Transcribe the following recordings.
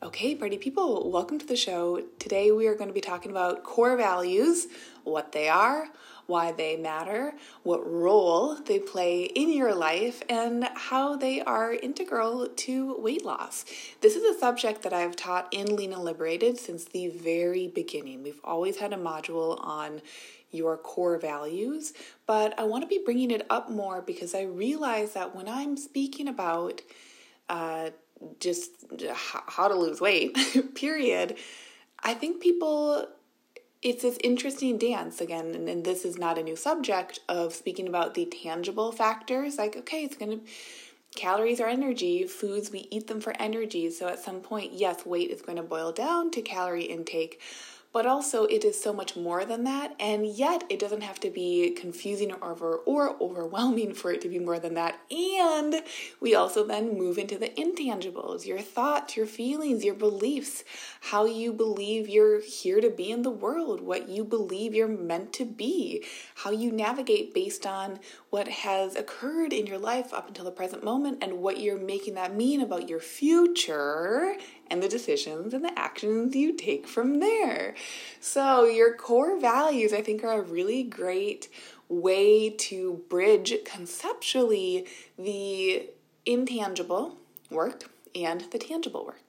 Okay, party people, welcome to the show. Today we are going to be talking about core values, what they are, why they matter, what role they play in your life, and how they are integral to weight loss. This is a subject that I've taught in Lean and Liberated since the very beginning. We've always had a module on your core values, but I want to be bringing it up more because I realize that when I'm speaking about uh, just how to lose weight, period, I think people, it's this interesting dance again, and, and this is not a new subject of speaking about the tangible factors. Like, okay, it's going to, calories are energy, foods, we eat them for energy. So at some point, yes, weight is going to boil down to calorie intake but also it is so much more than that and yet it doesn't have to be confusing or over or overwhelming for it to be more than that. And we also then move into the intangibles your thoughts your feelings your beliefs how you believe you're here to be in the world what you believe you're meant to be how you navigate based on what has occurred in your life up until the present moment and what you're making that mean about your future and the decisions and the actions you take from there. So, your core values, I think, are a really great way to bridge conceptually the intangible work and the tangible work.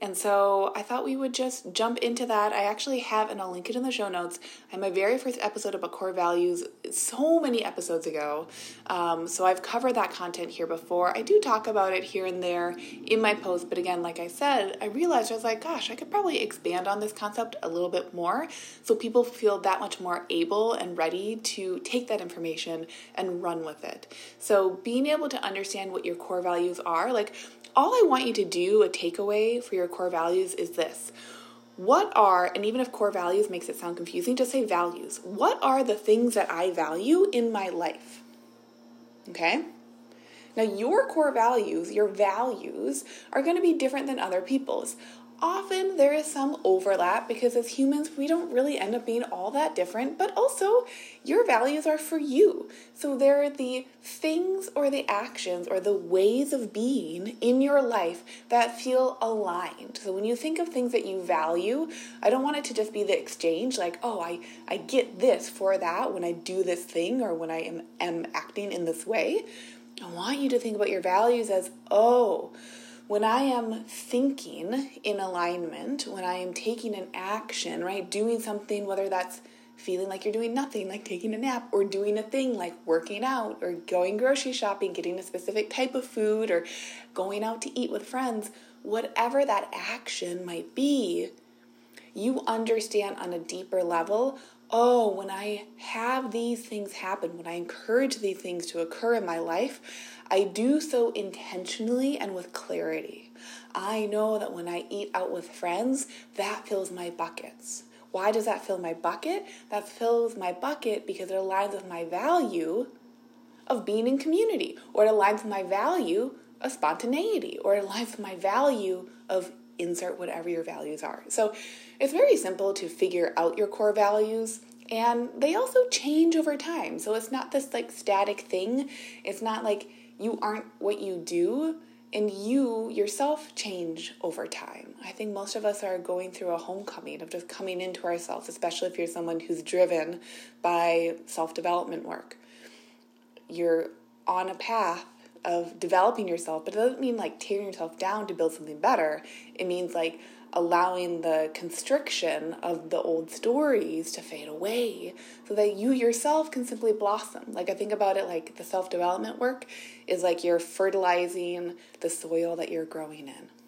And so I thought we would just jump into that. I actually have, and I'll link it in the show notes. My very first episode about core values so many episodes ago. Um, so I've covered that content here before. I do talk about it here and there in my post, but again, like I said, I realized I was like, gosh, I could probably expand on this concept a little bit more so people feel that much more able and ready to take that information and run with it. So being able to understand what your core values are, like all I want you to do, a takeaway for your core values, is this. What are, and even if core values makes it sound confusing, just say values. What are the things that I value in my life? Okay? Now, your core values, your values, are going to be different than other people's often there is some overlap because as humans, we don't really end up being all that different, but also your values are for you. So they're the things or the actions or the ways of being in your life that feel aligned. So when you think of things that you value, I don't want it to just be the exchange like, oh, I, I get this for that when I do this thing or when I am, am acting in this way. I want you to think about your values as, oh, when I am thinking in alignment, when I am taking an action, right, doing something, whether that's feeling like you're doing nothing, like taking a nap, or doing a thing like working out, or going grocery shopping, getting a specific type of food, or going out to eat with friends, whatever that action might be, you understand on a deeper level oh, when I have these things happen, when I encourage these things to occur in my life, I do so intentionally and with clarity. I know that when I eat out with friends, that fills my buckets. Why does that fill my bucket? That fills my bucket because it aligns with my value of being in community, or it aligns with my value of spontaneity, or it aligns with my value of insert whatever your values are. So it's very simple to figure out your core values and they also change over time. So it's not this like static thing. It's not like you aren't what you do and you yourself change over time. I think most of us are going through a homecoming of just coming into ourselves, especially if you're someone who's driven by self development work. You're on a path of developing yourself, but it doesn't mean like tearing yourself down to build something better. It means like allowing the constriction of the old stories to fade away so that you yourself can simply blossom. Like I think about it like the self development work is like you're fertilizing the soil that you're growing in.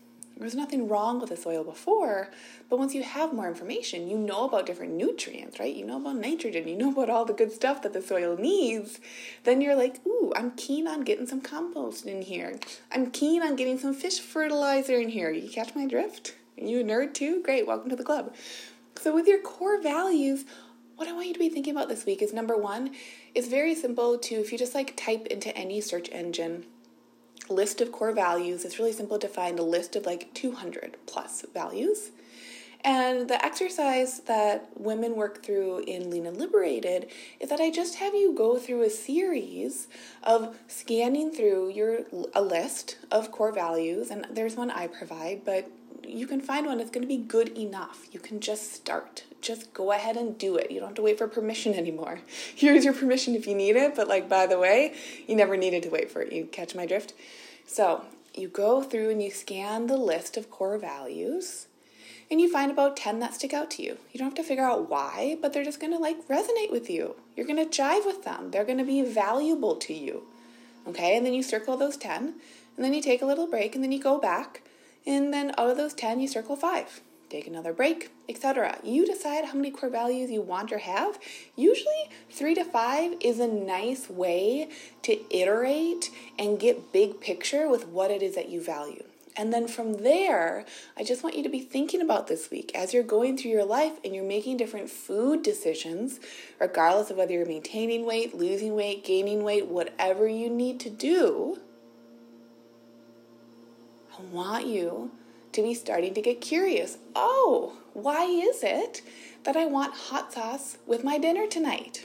There was nothing wrong with the soil before, but once you have more information, you know about different nutrients, right? You know about nitrogen, you know about all the good stuff that the soil needs, then you're like, ooh, I'm keen on getting some compost in here. I'm keen on getting some fish fertilizer in here. You catch my drift? You a nerd too? Great, welcome to the club. So, with your core values, what I want you to be thinking about this week is number one, it's very simple to, if you just like type into any search engine, list of core values, it's really simple to find a list of like 200 plus values. And the exercise that women work through in Lean and Liberated is that I just have you go through a series of scanning through your a list of core values and there's one I provide, but you can find one that's going to be good enough. You can just start. Just go ahead and do it. You don't have to wait for permission anymore. Here's your permission if you need it, but like by the way, you never needed to wait for it. You catch my drift? So, you go through and you scan the list of core values and you find about 10 that stick out to you. You don't have to figure out why, but they're just going to like resonate with you. You're going to jive with them. They're going to be valuable to you. Okay? And then you circle those 10, and then you take a little break, and then you go back, and then out of those 10, you circle 5. Take another break, etc. You decide how many core values you want or have. Usually, 3 to 5 is a nice way to iterate and get big picture with what it is that you value. And then from there, I just want you to be thinking about this week as you're going through your life and you're making different food decisions, regardless of whether you're maintaining weight, losing weight, gaining weight, whatever you need to do. I want you to be starting to get curious. Oh, why is it that I want hot sauce with my dinner tonight?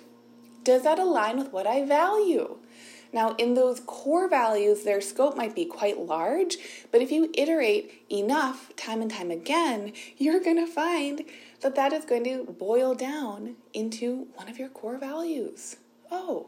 Does that align with what I value? Now, in those core values, their scope might be quite large, but if you iterate enough time and time again, you're going to find that that is going to boil down into one of your core values. Oh,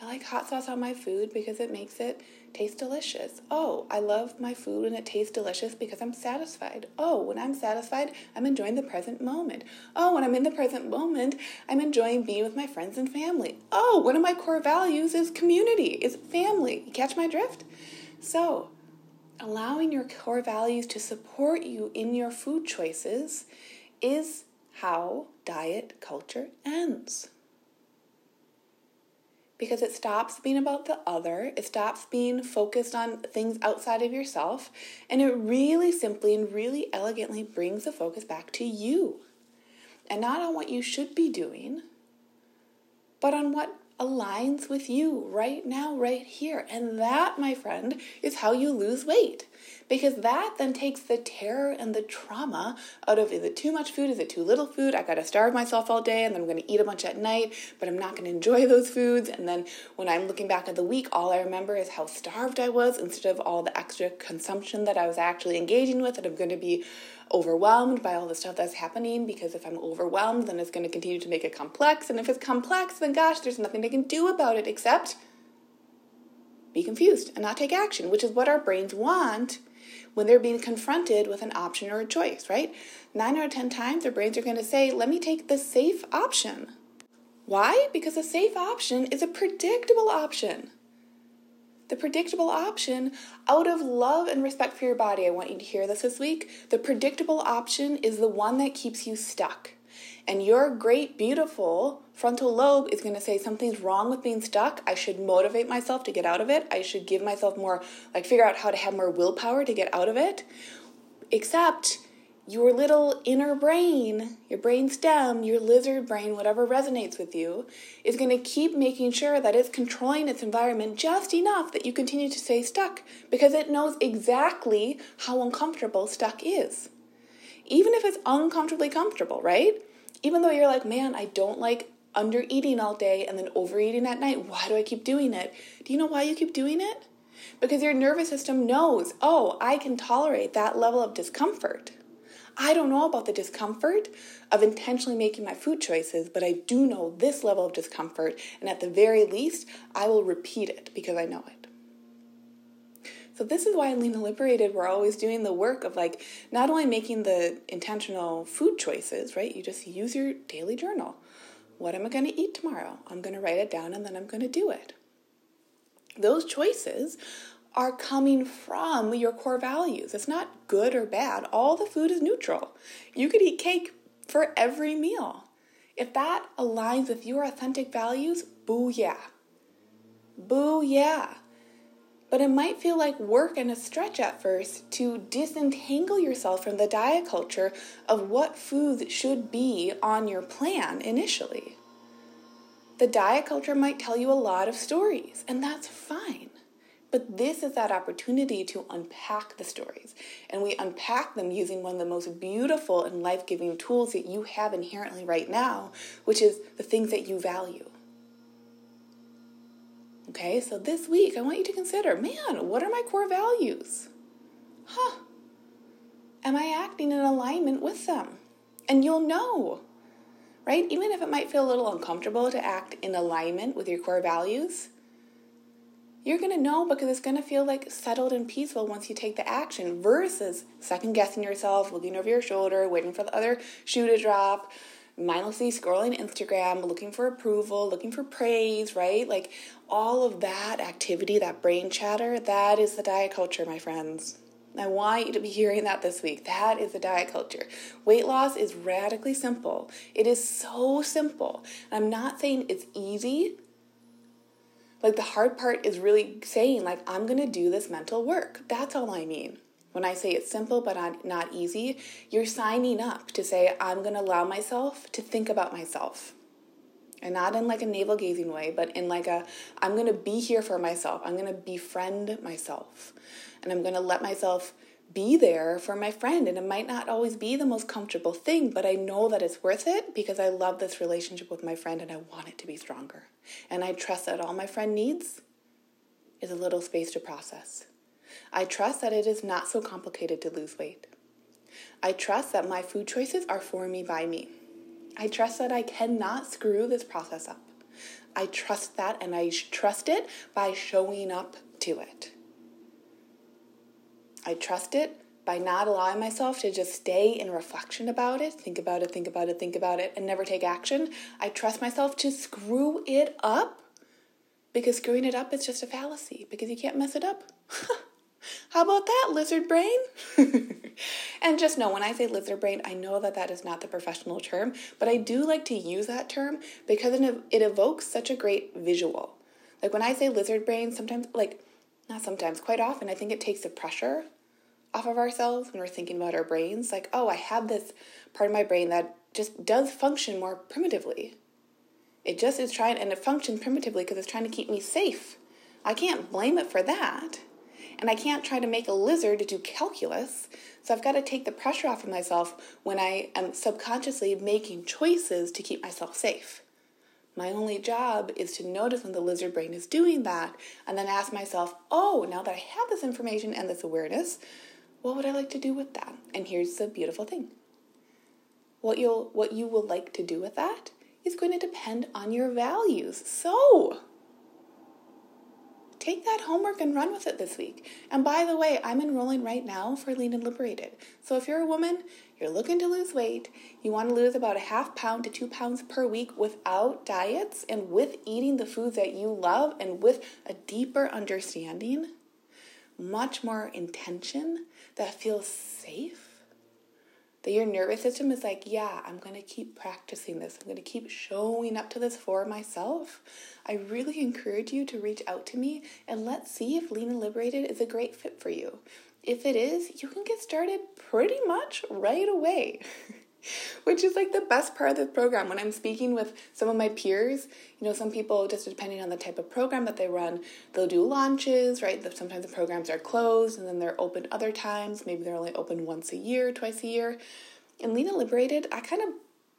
I like hot sauce on my food because it makes it taste delicious. Oh, I love my food when it tastes delicious because I'm satisfied. Oh, when I'm satisfied, I'm enjoying the present moment. Oh, when I'm in the present moment, I'm enjoying being with my friends and family. Oh, one of my core values is community, is family. You catch my drift? So, allowing your core values to support you in your food choices is how diet culture ends because it stops being about the other, it stops being focused on things outside of yourself, and it really simply and really elegantly brings the focus back to you. And not on what you should be doing, but on what aligns with you right now, right here. And that, my friend, is how you lose weight. Because that then takes the terror and the trauma out of is it too much food? Is it too little food? I gotta starve myself all day and then I'm gonna eat a bunch at night, but I'm not gonna enjoy those foods. And then when I'm looking back at the week, all I remember is how starved I was instead of all the extra consumption that I was actually engaging with, and I'm gonna be overwhelmed by all the stuff that's happening because if I'm overwhelmed, then it's going to continue to make it complex. And if it's complex, then gosh, there's nothing they can do about it except be confused and not take action, which is what our brains want when they're being confronted with an option or a choice, right? Nine out of 10 times, our brains are going to say, let me take the safe option. Why? Because a safe option is a predictable option the predictable option out of love and respect for your body. I want you to hear this this week. The predictable option is the one that keeps you stuck. And your great, beautiful frontal lobe is going to say something's wrong with being stuck. I should motivate myself to get out of it. I should give myself more, like, figure out how to have more willpower to get out of it. Except your little inner brain, your brain stem, your lizard brain, whatever resonates with you, is going to keep making sure that it's controlling its environment just enough that you continue to stay stuck because it knows exactly how uncomfortable stuck is. Even if it's uncomfortably comfortable, right? Even though you're like, man, I don't like under eating all day and then overeating at night. Why do I keep doing it? Do you know why you keep doing it? Because your nervous system knows, oh, I can tolerate that level of discomfort. I don't know about the discomfort of intentionally making my food choices, but I do know this level of discomfort, and at the very least, I will repeat it because I know it. So, this is why in Lean and Liberated, we're always doing the work of like not only making the intentional food choices, right? You just use your daily journal. What am I going to eat tomorrow? I'm going to write it down and then I'm going to do it. Those choices are coming from your core values. It's not good or bad. All the food is neutral. You could eat cake for every meal. If that aligns with your authentic values, boo yeah. Boo yeah. But it might feel like work and a stretch at first to disentangle yourself from the diet culture of what foods should be on your plan initially. The diet culture might tell you a lot of stories, and that's fine. But this is that opportunity to unpack the stories. And we unpack them using one of the most beautiful and life giving tools that you have inherently right now, which is the things that you value. Okay, so this week I want you to consider man, what are my core values? Huh. Am I acting in alignment with them? And you'll know, right? Even if it might feel a little uncomfortable to act in alignment with your core values, you're going to know because it's going to feel like settled and peaceful once you take the action versus second guessing yourself, looking over your shoulder, waiting for the other shoe to drop, mindlessly scrolling Instagram, looking for approval, looking for praise, right? Like all of that activity, that brain chatter, that is the diet culture, my friends. I want you to be hearing that this week. That is the diet culture. Weight loss is radically simple. It is so simple. I'm not saying it's easy. Like the hard part is really saying like I'm to do this mental work. That's all I mean. When I say it's simple but not, easy, you're signing up to say, I'm to allow myself to think about myself. And not in like a navel gazing way, but in like a, I'm to be here for myself. I'm to befriend myself. And I'm to let myself be there for my friend. And it might not always be the most comfortable thing, but I know that it's worth it because I love this relationship with my friend and I want it to be stronger. And I trust that all my friend needs is a little space to process. I trust that it is not so complicated to lose weight. I trust that my food choices are for me by me. I trust that I cannot screw this process up. I trust that and I trust it by showing up to it. I trust it by not allowing myself to just stay in reflection about it, think about it, think about it, think about it, and never take action. I trust myself to screw it up because screwing it up is just a fallacy because you can't mess it up. How about that, lizard brain? and just know when I say lizard brain, I know that that is not the professional term, but I do like to use that term because it evokes such a great visual. Like when I say lizard brain, sometimes, like, not sometimes, quite often, I think it takes the pressure off of ourselves when we're thinking about our brains. Like, oh, I have this part of my brain that just does function more primitively. It just is trying, and it functions primitively because it's trying to keep me safe. I can't blame it for that. And I can't try to make a lizard to do calculus. So I've got to take the pressure off of myself when I am subconsciously making choices to keep myself safe. My only job is to notice when the lizard brain is doing that and then ask myself, oh, now that I have this information and this awareness, what would I like to do with that? And here's the beautiful thing. What you'll what you will like to do with that is going to depend on your values. So, take that homework and run with it this week. And by the way, I'm enrolling right now for Lean and Liberated. So if you're a woman, you're looking to lose weight, you want to lose about a half pound to two pounds per week without diets and with eating the foods that you love and with a deeper understanding, much more intention that feels safe that your nervous system is like, yeah, I'm going to keep practicing this. I'm going to keep showing up to this for myself. I really encourage you to reach out to me and let's see if Lean and Liberated is a great fit for you. If it is, you can get started pretty much right away. which is like the best part of this program. When I'm speaking with some of my peers, you know, some people, just depending on the type of program that they run, they'll do launches, right? Sometimes the programs are closed and then they're open other times. Maybe they're only open once a year, twice a year. And Lean and Liberated, I kind of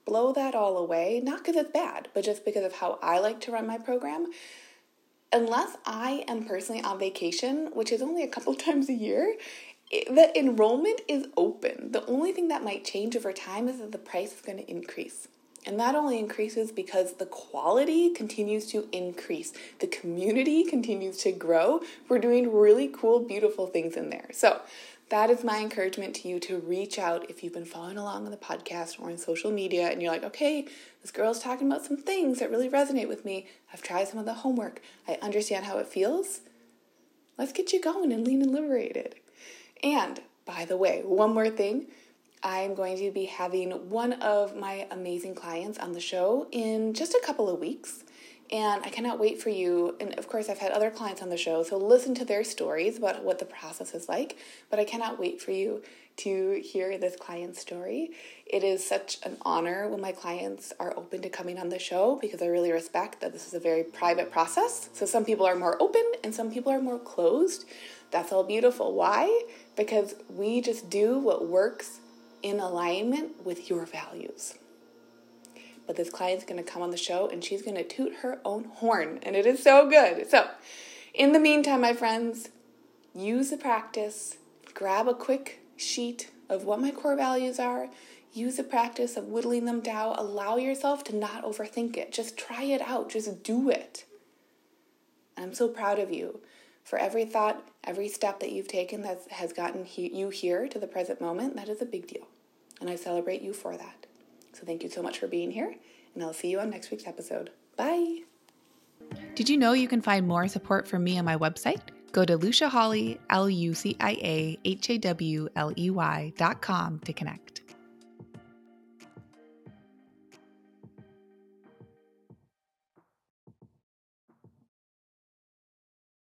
blow that all away, not because it's bad, but just because of how I like to run my program. Unless I am personally on vacation, which is only a couple times a year, the enrollment is open. The only thing that might change over time is that the price is going to increase. And that only increases because the quality continues to increase. The community continues to grow. We're doing really cool, beautiful things in there. So, that is my encouragement to you to reach out if you've been following along on the podcast or on social media and you're like, okay, this girl's talking about some things that really resonate with me. I've tried some of the homework. I understand how it feels. Let's get you going and lean and liberated. And by the way, one more thing. I'm going to be having one of my amazing clients on the show in just a couple of weeks. And I cannot wait for you. And of course, I've had other clients on the show, so listen to their stories about what the process is like. But I cannot wait for you to hear this client's story. It is such an honor when my clients are open to coming on the show because I really respect that this is a very private process. So some people are more open and some people are more closed. That's all beautiful. Why? Because we just do what works in alignment with your values. But this client's going to come on the show and she's going to toot her own horn, and it is so good. So, in the meantime, my friends, use the practice, grab a quick sheet of what my core values are. Use the practice of whittling them down. Allow yourself to not overthink it. Just try it out. Just do it. I'm so proud of you for every thought, every step that you've taken that has gotten he- you here to the present moment. That is a big deal. And I celebrate you for that. So thank you so much for being here, and I'll see you on next week's episode. Bye. Did you know you can find more support from me on my website? Go to Lucia Hawley, L U C I A H A W L E Y dot com to connect.